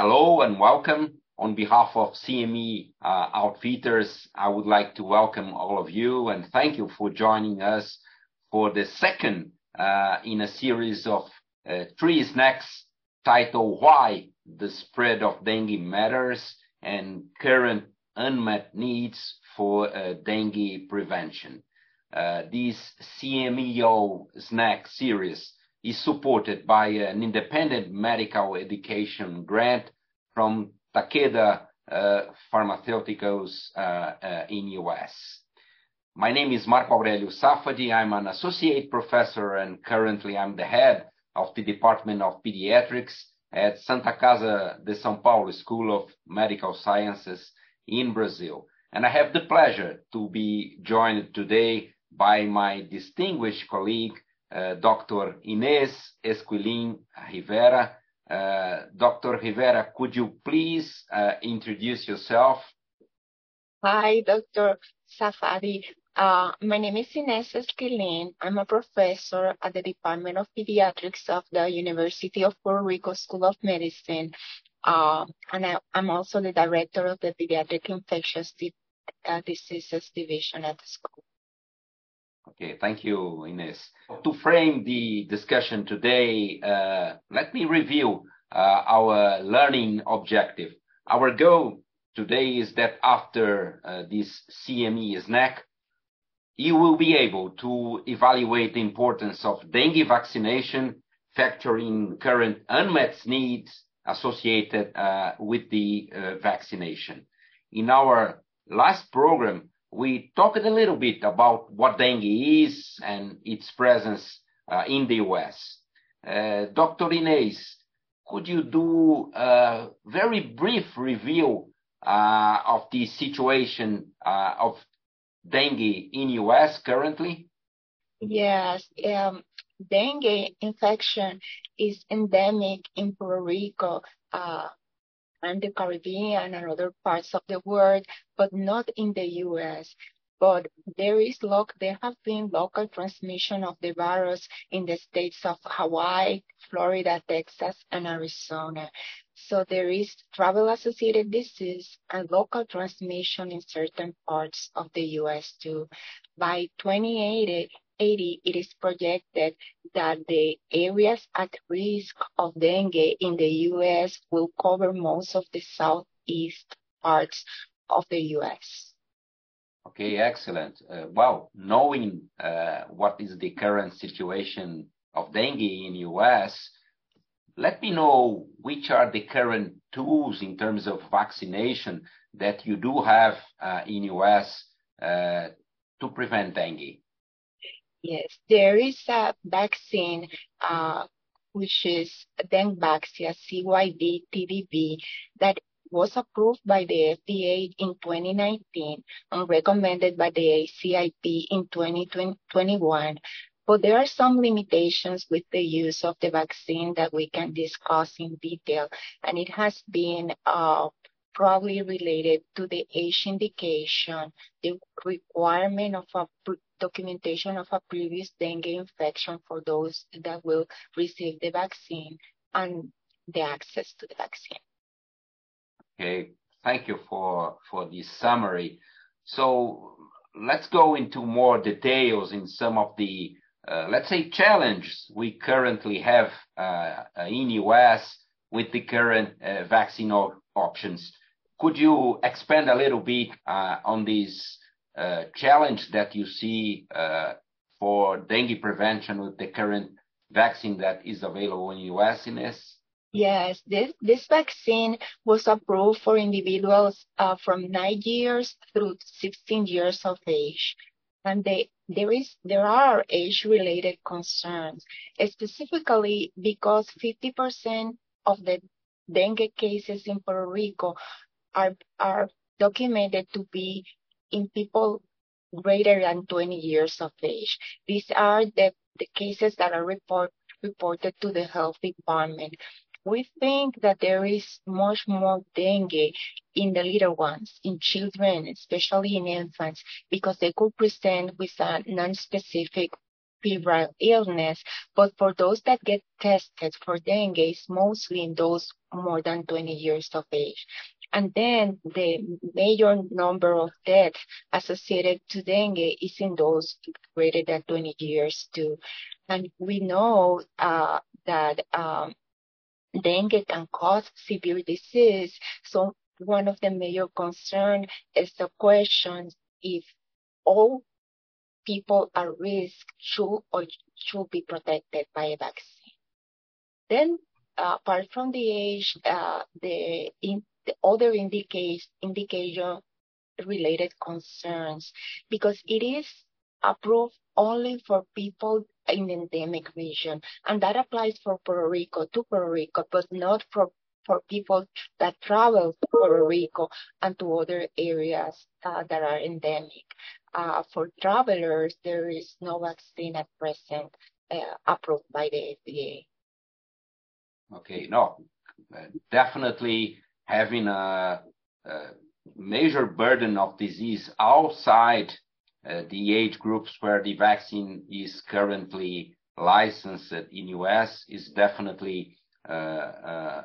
hello and welcome. On behalf of CME uh, Outfitters, I would like to welcome all of you and thank you for joining us for the second uh, in a series of uh, three snacks titled Why the Spread of Dengue Matters and Current Unmet Needs for Dengue Prevention. This CMEO snack series is supported by an independent medical education grant from Takeda uh, Pharmaceuticals uh, uh, in U.S. My name is Marco Aurelio Safadi. I'm an associate professor, and currently I'm the head of the Department of Pediatrics at Santa Casa de São Paulo School of Medical Sciences in Brazil. And I have the pleasure to be joined today by my distinguished colleague, Dr. Inês Esquilin Rivera. Uh, Dr. Rivera, could you please uh, introduce yourself? Hi, Dr. Safadi. Uh, my name is Inês Esquilin. I'm a professor at the Department of Pediatrics of the University of Puerto Rico School of Medicine. Uh, and I, am also the director of the Pediatric Infectious uh, Diseases Division at the school. Okay, thank you, Ines. To frame the discussion today, uh, let me review uh, our learning objective. Our goal today is that after uh, this CME snack, you will be able to evaluate the importance of dengue vaccination, factoring current unmet needs associated uh, with the uh, vaccination. In our last program, we talked a little bit about what dengue is and its presence uh, in the U.S. Uh, Dr. Inês, could you do a very brief review uh, of the situation uh, of dengue in U.S. currently? Yes. Um, dengue infection is endemic in Puerto Rico, uh, and the Caribbean and other parts of the world, but not in the US. But there is loc- there have been local transmission of the virus in the states of Hawaii, Florida, Texas, and Arizona. So there is travel associated disease and local transmission in certain parts of the US too. By 2080, 80, it is projected that the areas at risk of dengue in the U.S. will cover most of the southeast parts of the U.S. Okay, excellent. Uh, well, knowing uh, what is the current situation of dengue in U.S., let me know which are the current tools in terms of vaccination that you do have uh, in U.S. Uh, to prevent dengue. Yes, there is a vaccine, uh, which is Dengvaxia CYD-TDV that was approved by the FDA in 2019 and recommended by the ACIP in 2021. But there are some limitations with the use of the vaccine that we can discuss in detail, and it has been uh, probably related to the age indication, the requirement of a documentation of a previous dengue infection for those that will receive the vaccine and the access to the vaccine. Okay, thank you for, for this summary. So let's go into more details in some of the, uh, let's say, challenges we currently have uh, in US with the current uh, vaccine options. Could you expand a little bit uh, on this uh, challenge that you see uh, for dengue prevention with the current vaccine that is available in U.S. Yes, this, this vaccine was approved for individuals uh, from nine years through 16 years of age. And they, there is, there are age-related concerns, specifically because 50% of the dengue cases in Puerto Rico are, are documented to be in people greater than 20 years of age. These are the, the cases that are report, reported to the health department. We think that there is much more dengue in the little ones, in children, especially in infants, because they could present with a non-specific febrile illness. But for those that get tested for dengue, it's mostly in those more than 20 years of age. And then the major number of deaths associated to dengue is in those greater than 20 years too. And we know uh, that um, dengue can cause severe disease. So one of the major concerns is the question if all people at risk should or should be protected by a vaccine. Then, uh, apart from the age, uh, the, in, the other indicate, indication related concerns, because it is approved only for people in endemic region, and that applies for Puerto Rico to Puerto Rico, but not for for people that travel to Puerto Rico and to other areas uh, that are endemic. Uh, for travelers, there is no vaccine at present uh, approved by the FDA. Okay, no, definitely having a, a major burden of disease outside uh, the age groups where the vaccine is currently licensed in U.S. is definitely uh, uh,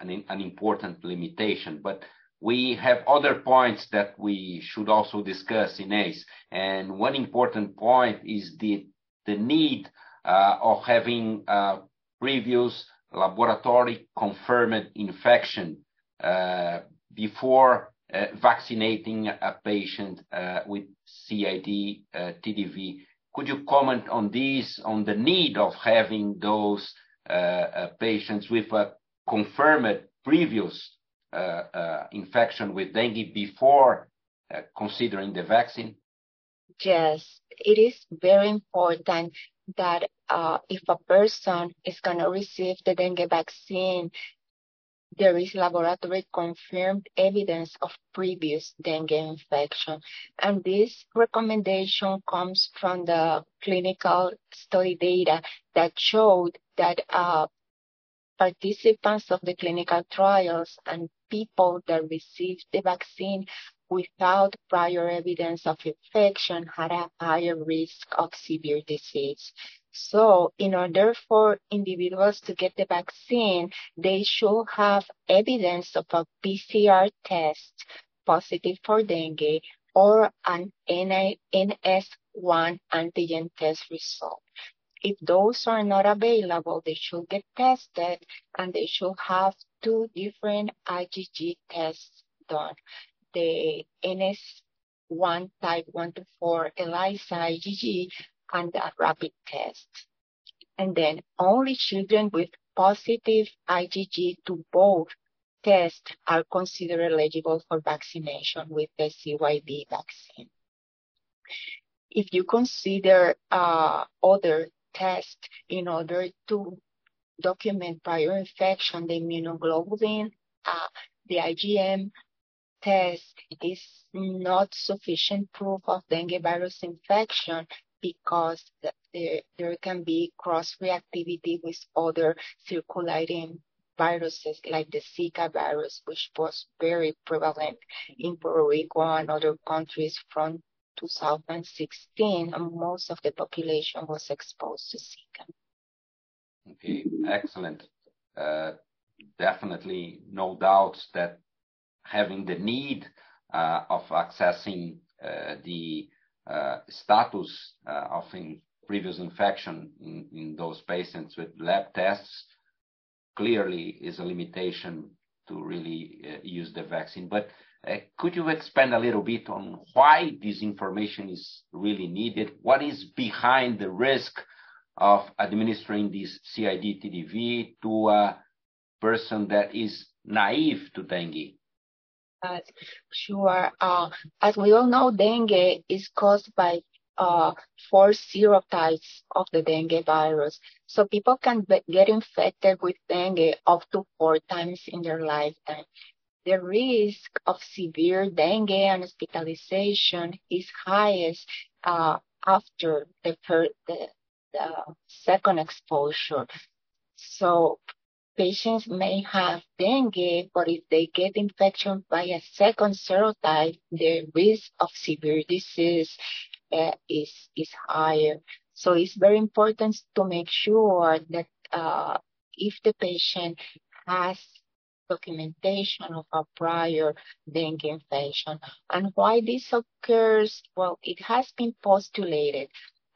an, an important limitation. But we have other points that we should also discuss in ACE. And one important point is the, the need uh, of having uh, previous laboratory confirmed infection before uh, vaccinating a patient with CYD TDV. Could you comment on this, on the need of having those uh, uh, patients with a confirmed previous uh, infection with dengue before considering the vaccine? Yes, it is very important that uh, if a person is going to receive the dengue vaccine, there is laboratory confirmed evidence of previous dengue infection. And this recommendation comes from the clinical study data that showed that uh, participants of the clinical trials and people that received the vaccine without prior evidence of infection had a higher risk of severe disease. So in order for individuals to get the vaccine, they should have evidence of a PCR test positive for dengue or an NS1 antigen test result. If those are not available, they should get tested and they should have two different IgG tests done. The NS1 type 1 to 4 ELISA IgG and a rapid test. And then only children with positive IgG to both tests are considered eligible for vaccination with the CYD vaccine. If you consider uh, other tests in order to document prior infection, the immunoglobulin, uh, the IgM test is not sufficient proof of dengue virus infection because there, there can be cross-reactivity with other circulating viruses like the Zika virus, which was very prevalent in Puerto Rico and other countries from 2016, and most of the population was exposed to Zika. Okay, excellent. Uh, definitely no doubt that having the need uh, of accessing uh, the status uh, of previous infection in those patients with lab tests clearly is a limitation to really uh, use the vaccine. But could you expand a little bit on why this information is really needed? What is behind the risk of administering this CYD-TDV to a person that is naive to dengue? Sure. Uh, as we all know, dengue is caused by uh, four serotypes of the dengue virus. So people can be- get infected with dengue up to four times in their lifetime. The risk of severe dengue and hospitalization is highest uh, after the, per- the, the second exposure. So patients may have dengue, but if they get infection by a second serotype, the risk of severe disease uh, is is higher. So it's very important to make sure that uh, if the patient has documentation of a prior dengue infection. And why this occurs? Well, it has been postulated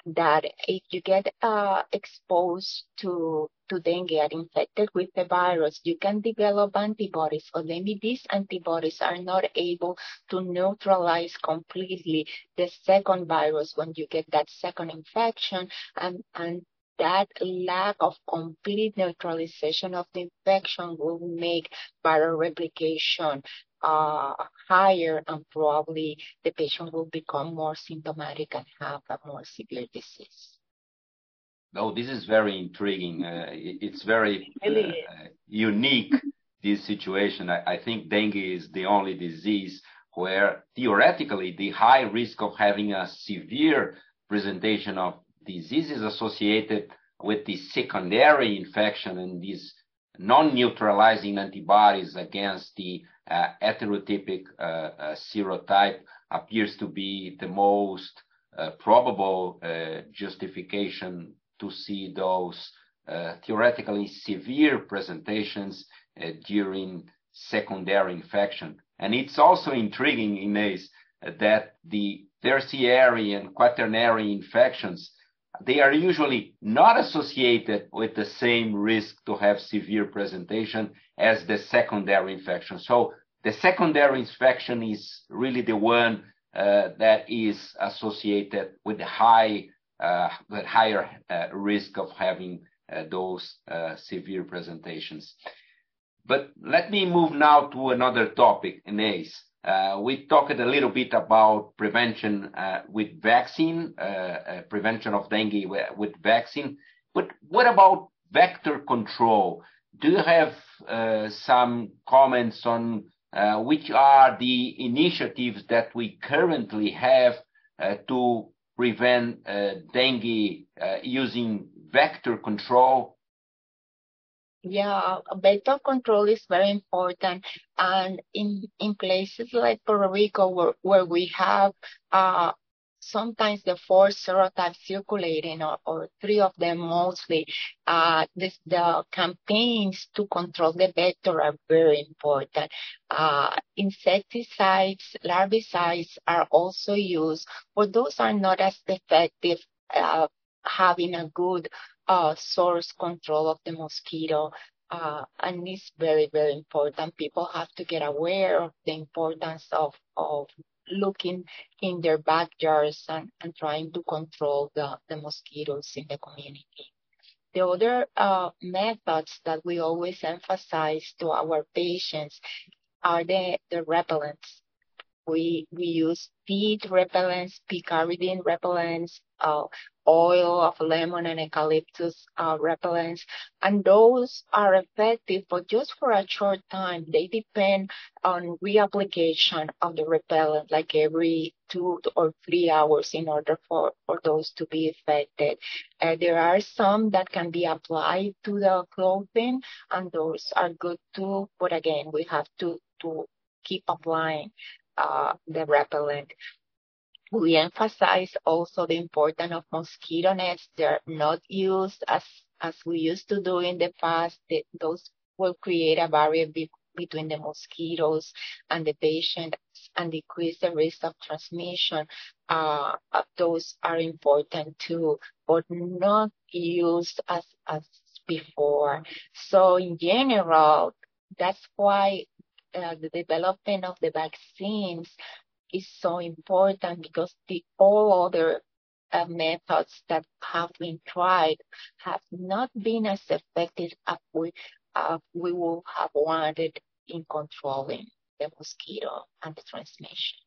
that if you get uh, exposed to to dengue and infected with the virus, you can develop antibodies, or maybe these antibodies are not able to neutralize completely the second virus when you get that second infection, and and that lack of complete neutralization of the infection will make viral replication uh, higher and probably the patient will become more symptomatic and have a more severe disease. No, this is very intriguing. Uh, it's very uh, unique, this situation. I, I think dengue is the only disease where theoretically the high risk of having a severe presentation of diseases associated with the secondary infection and these non-neutralizing antibodies against the uh, heterotypic uh, uh, serotype appears to be the most probable justification to see those theoretically severe presentations during secondary infection. And It's also intriguing, Inês, that the tertiary and quaternary infections they are usually not associated with the same risk to have severe presentation as the secondary infection. So the secondary infection is really the one uh, that is associated with the high, uh, with higher uh, risk of having uh, those uh, severe presentations. But let me move now to another topic, Inês. Uh, Uh, we talked a little bit about prevention uh, with vaccine, uh, uh prevention of dengue with vaccine. But what about vector control? Do you have uh, some comments on which are the initiatives that we currently have to prevent dengue using vector control? Yeah, vector control is very important. And in, in places like Puerto Rico where, where we have uh, sometimes the four serotypes circulating or, or three of them mostly, uh, this, the campaigns to control the vector are very important. Uh, insecticides, larvicides are also used, but those are not as effective uh, having a good uh, source control of the mosquito. Uh, and it's very, very important. People have to get aware of the importance of, of looking in their backyards and, and trying to control the, the mosquitoes in the community. The other uh, methods that we always emphasize to our patients are the, the repellents. We, we use DEET repellents, picaridin repellents, uh, oil of lemon and eucalyptus uh, repellents, and those are effective, but just for a short time. They depend on reapplication of the repellent, like every two or three hours, in order for, for those to be effective. Uh, there are some that can be applied to the clothing, and those are good too. But again, we have to to keep applying uh, the repellent. We emphasize also the importance of mosquito nets. They're not used as, as we used to do in the past. Those will create a barrier be, between the mosquitoes and the patient and decrease the risk of transmission. Uh, those are important too, but not used as, as before. So in general, that's why uh, the development of the vaccines is so important because the all other uh, methods that have been tried have not been as effective as we we would have wanted in controlling the mosquito and the transmission.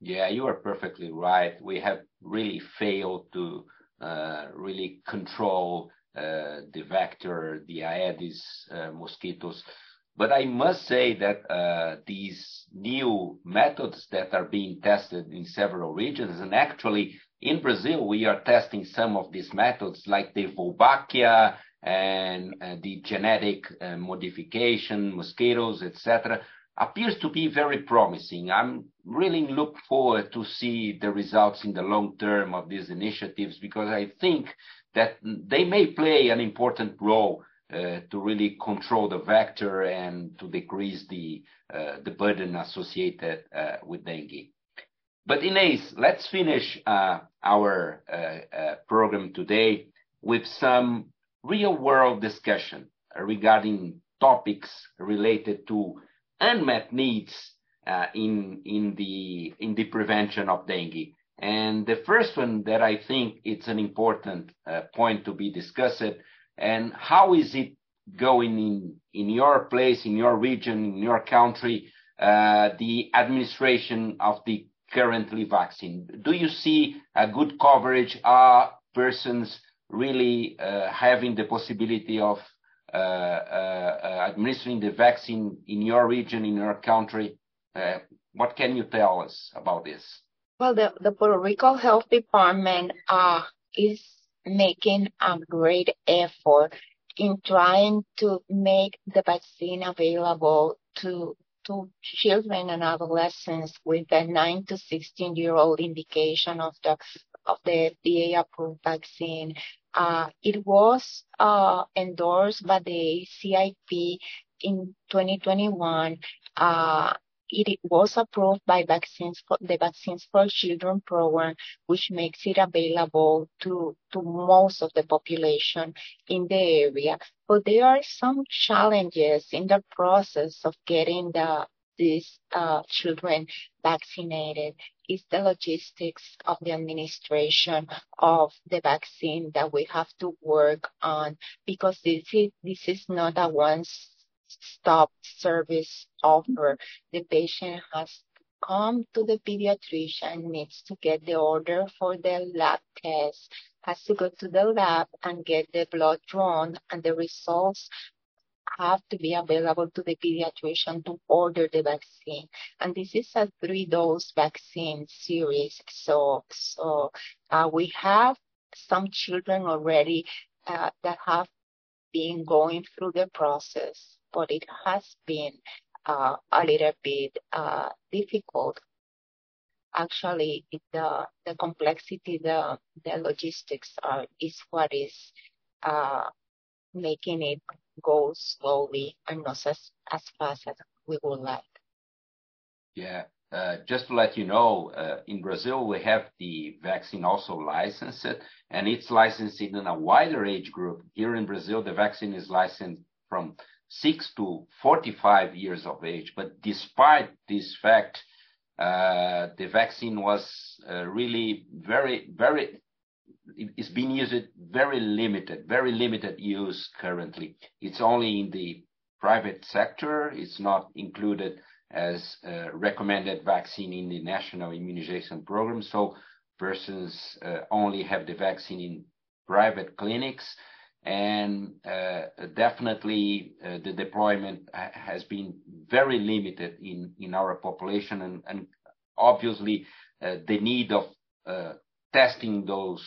Yeah, you are perfectly right. We have really failed to uh, really control uh, the vector, the Aedes uh, mosquitoes. But I must say that uh, these new methods that are being tested in several regions, and actually in Brazil, we are testing some of these methods like the Wolbachia and uh, the genetic uh, modification, mosquitoes, etc., appears to be very promising. I'm really look forward to see the results in the long term of these initiatives because I think that they may play an important role to really control the vector and to decrease the uh, the burden associated uh, with dengue. But Inês, let's finish uh, our program today with some real-world discussion regarding topics related to unmet needs in in the in the prevention of dengue. And the first one that I think it's an important point to be discussed, and how is it going in in your place, in your region, in your country, uh, the administration of the currently vaccine? Do you see a good coverage? Are persons really uh, having the possibility of uh, uh, administering the vaccine in your region, in your country? What can you tell us about this? Well, the Puerto Rico Health Department is making a great effort in trying to make the vaccine available to to children and adolescents with the 9 to 16 year old indication of the of the FDA approved vaccine. Uh, it was uh, endorsed by the CIP in 2021. Uh, it was approved by vaccines for the Vaccines for Children program, which makes it available to, to most of the population in the area. But there are some challenges in the process of getting the these uh, children vaccinated is the logistics of the administration of the vaccine that we have to work on because this is, this is not a one stop service offer. The patient has come to the pediatrician, needs to get the order for the lab test, has to go to the lab and get the blood drawn and the results have to be available to the pediatrician to order the vaccine. And this is a three dose vaccine series. So, so uh, we have some children already uh, that have been going through the process but it has been uh, a little bit uh, difficult. Actually, the the complexity, the the logistics are is what is uh, making it go slowly and not as as fast as we would like. Yeah. Uh, just to let you know, uh, in Brazil, we have the vaccine also licensed, and it's licensed in a wider age group. Here in Brazil, the vaccine is licensed from 6 to 45 years of age. But despite this fact, uh, the vaccine was uh, really very, very, it's been used very limited, very limited use currently. It's only in the private sector. It's not included as a recommended vaccine in the national immunization program. So persons uh, only have the vaccine in private clinics and uh, definitely uh, the deployment has been very limited in our population. And obviously, uh, the need of testing those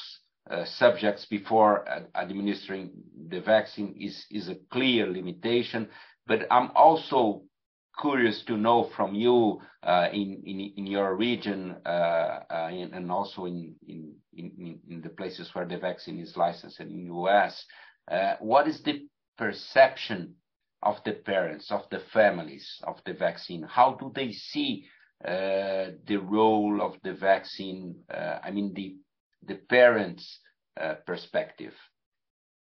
subjects before administering the vaccine is a clear limitation. But I'm also curious to know from you in your region and also in the places where the vaccine is licensed in U.S., what is the perception of the parents, of the families of the vaccine? How do they see uh, the role of the vaccine? Uh, I mean, the the parents' perspective.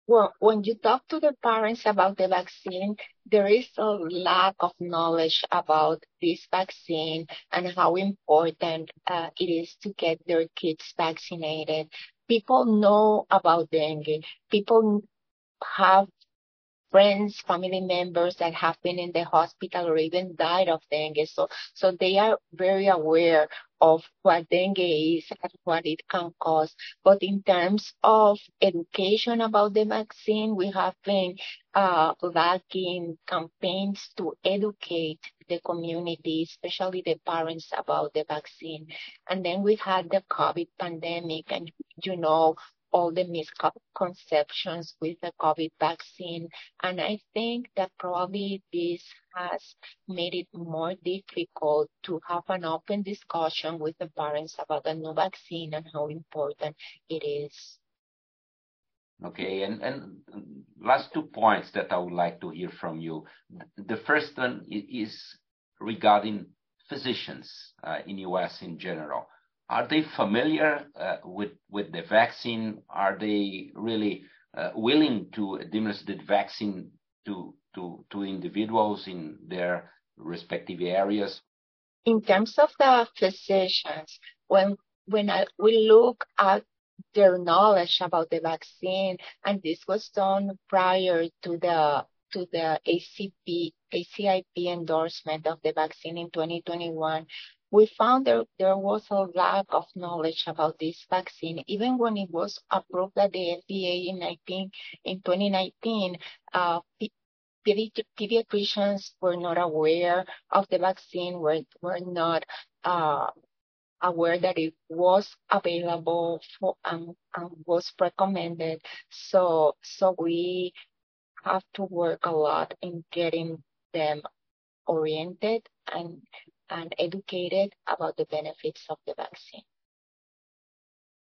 Well, when you talk to the parents about the vaccine, there is a lack of knowledge about this vaccine and how important uh, it is to get their kids vaccinated. People know about dengue. People have friends, family members that have been in the hospital or even died of dengue. So, so they are very aware of what dengue is and what it can cause. But in terms of education about the vaccine, we have been uh, lacking campaigns to educate the community, especially the parents about the vaccine. And then we had the COVID pandemic and, you know, all the misconceptions with the COVID vaccine. And I think that probably this has made it more difficult to have an open discussion with the parents about the new vaccine and how important it is. Okay. And and last two points that I would like to hear from you. The first one is regarding physicians uh, in U.S. in general. Are they familiar uh, with with the vaccine? Are they really uh, willing to administer the vaccine to individuals in their respective areas? In terms of the physicians, when we look at their knowledge about the vaccine, and this was done prior to the to the ACP ACIP endorsement of the vaccine in 2021, we found there there was a lack of knowledge about this vaccine. Even when it was approved at the FDA in 2019, uh, pediatricians were not aware of the vaccine, were were not uh, aware that it was available for and was recommended. So, so we have to work a lot in getting them oriented and educated about the benefits of the vaccine.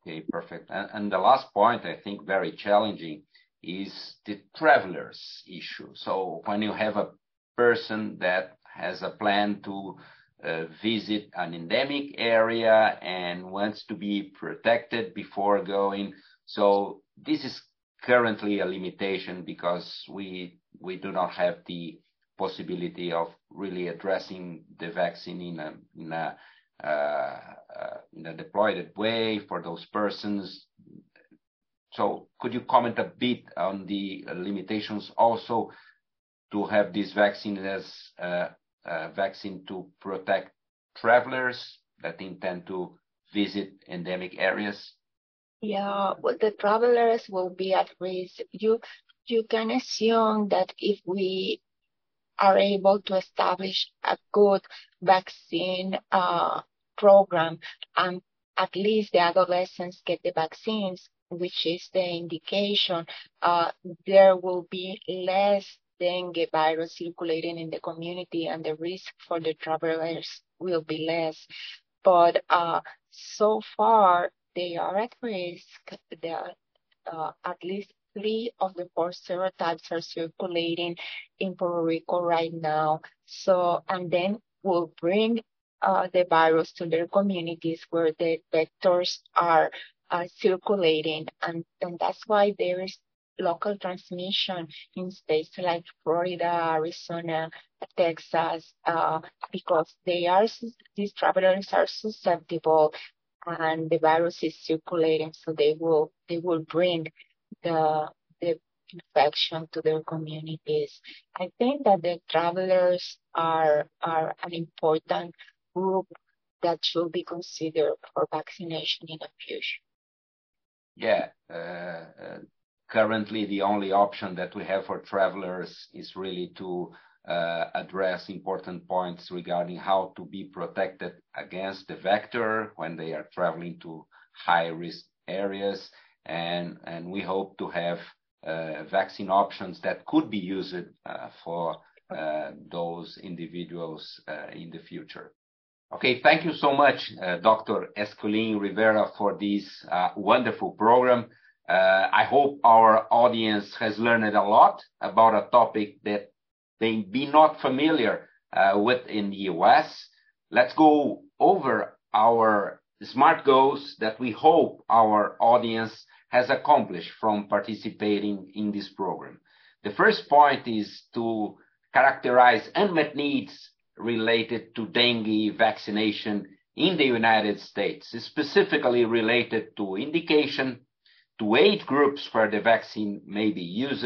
Okay, perfect. And the last point, I think very challenging, is the travelers issue. So when you have a person that has a plan to uh, visit an endemic area and wants to be protected before going. So this is currently a limitation because we we do not have the possibility of really addressing the vaccine in a in a uh, in a deployed way for those persons. So could you comment a bit on the limitations also to have this vaccine as a vaccine to protect travelers that intend to visit endemic areas? Yeah. Well, the travelers will be at risk. You You can assume that if we are able to establish a good vaccine uh, program, and at least the adolescents get the vaccines, which is the indication, uh, there will be less dengue virus circulating in the community, and the risk for the travelers will be less. But uh, so far, they are at risk. Uh, at least three of the four serotypes are circulating in Puerto Rico right now. So and then we'll bring uh, the virus to their communities where the vectors are uh, circulating. And, and that's why there is local transmission in states like Florida, Arizona, Texas, uh, because they are, these travelers are susceptible and the virus is circulating, so they will, they will bring the the infection to their communities. I think that the travelers are are an important group that should be considered for vaccination in the future. Yeah. Uh, uh, currently, the only option that we have for travelers is really to uh, address important points regarding how to be protected against the vector when they are traveling to high-risk areas. And we hope to have uh, vaccine options that could be used uh, for uh, those individuals in the future. Okay. Thank you so much, Dr. Esquilin Rivera, for this wonderful program. I hope our audience has learned a lot about a topic that they be not familiar with in the U.S. Let's go over our SMART goals that we hope our audience has accomplished from participating in this program. The first point is to characterize unmet needs related to dengue vaccination in the United States, specifically related to indication, to age groups where the vaccine may be used,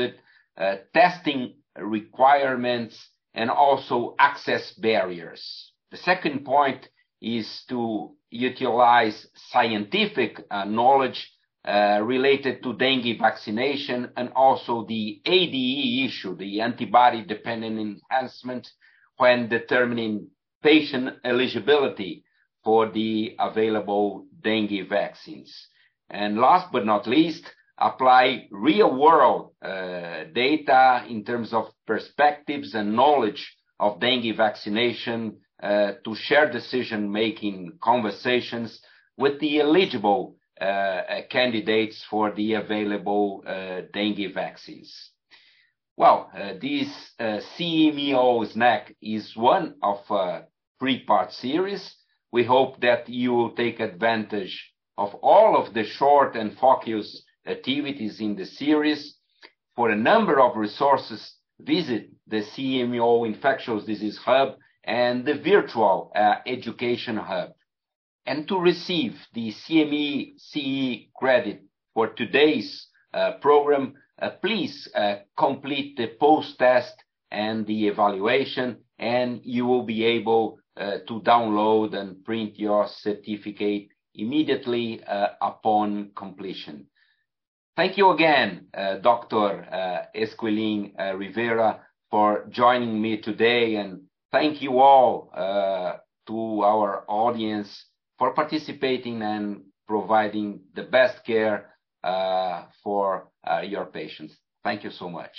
uh, testing requirements, and also access barriers. The second point is to utilize scientific uh, knowledge Uh, related to dengue vaccination and also the ADE issue, the antibody-dependent enhancement, when determining patient eligibility for the available dengue vaccines. And last but not least, apply real-world uh, data in terms of perspectives and knowledge of dengue vaccination uh, to share decision-making conversations with the eligible Uh, uh, candidates for the available uh, dengue vaccines. Well, this CMEO snack is one of a three-part series. We hope that you will take advantage of all of the short and focused activities in the series. For a number of resources, visit the CMEO Infectious Disease Hub and the virtual education hub. And to receive the CME CE credit for today's uh, program, uh, please uh, complete the post-test and the evaluation, and you will be able to download and print your certificate immediately upon completion. Thank you again, Dr. Esquilin Rivera, for joining me today, and thank you all to our audience for participating and providing the best care uh, for uh, your patients. Thank you so much.